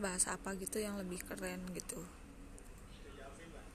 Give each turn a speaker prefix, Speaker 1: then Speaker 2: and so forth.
Speaker 1: bahasa apa gitu yang lebih keren gitu.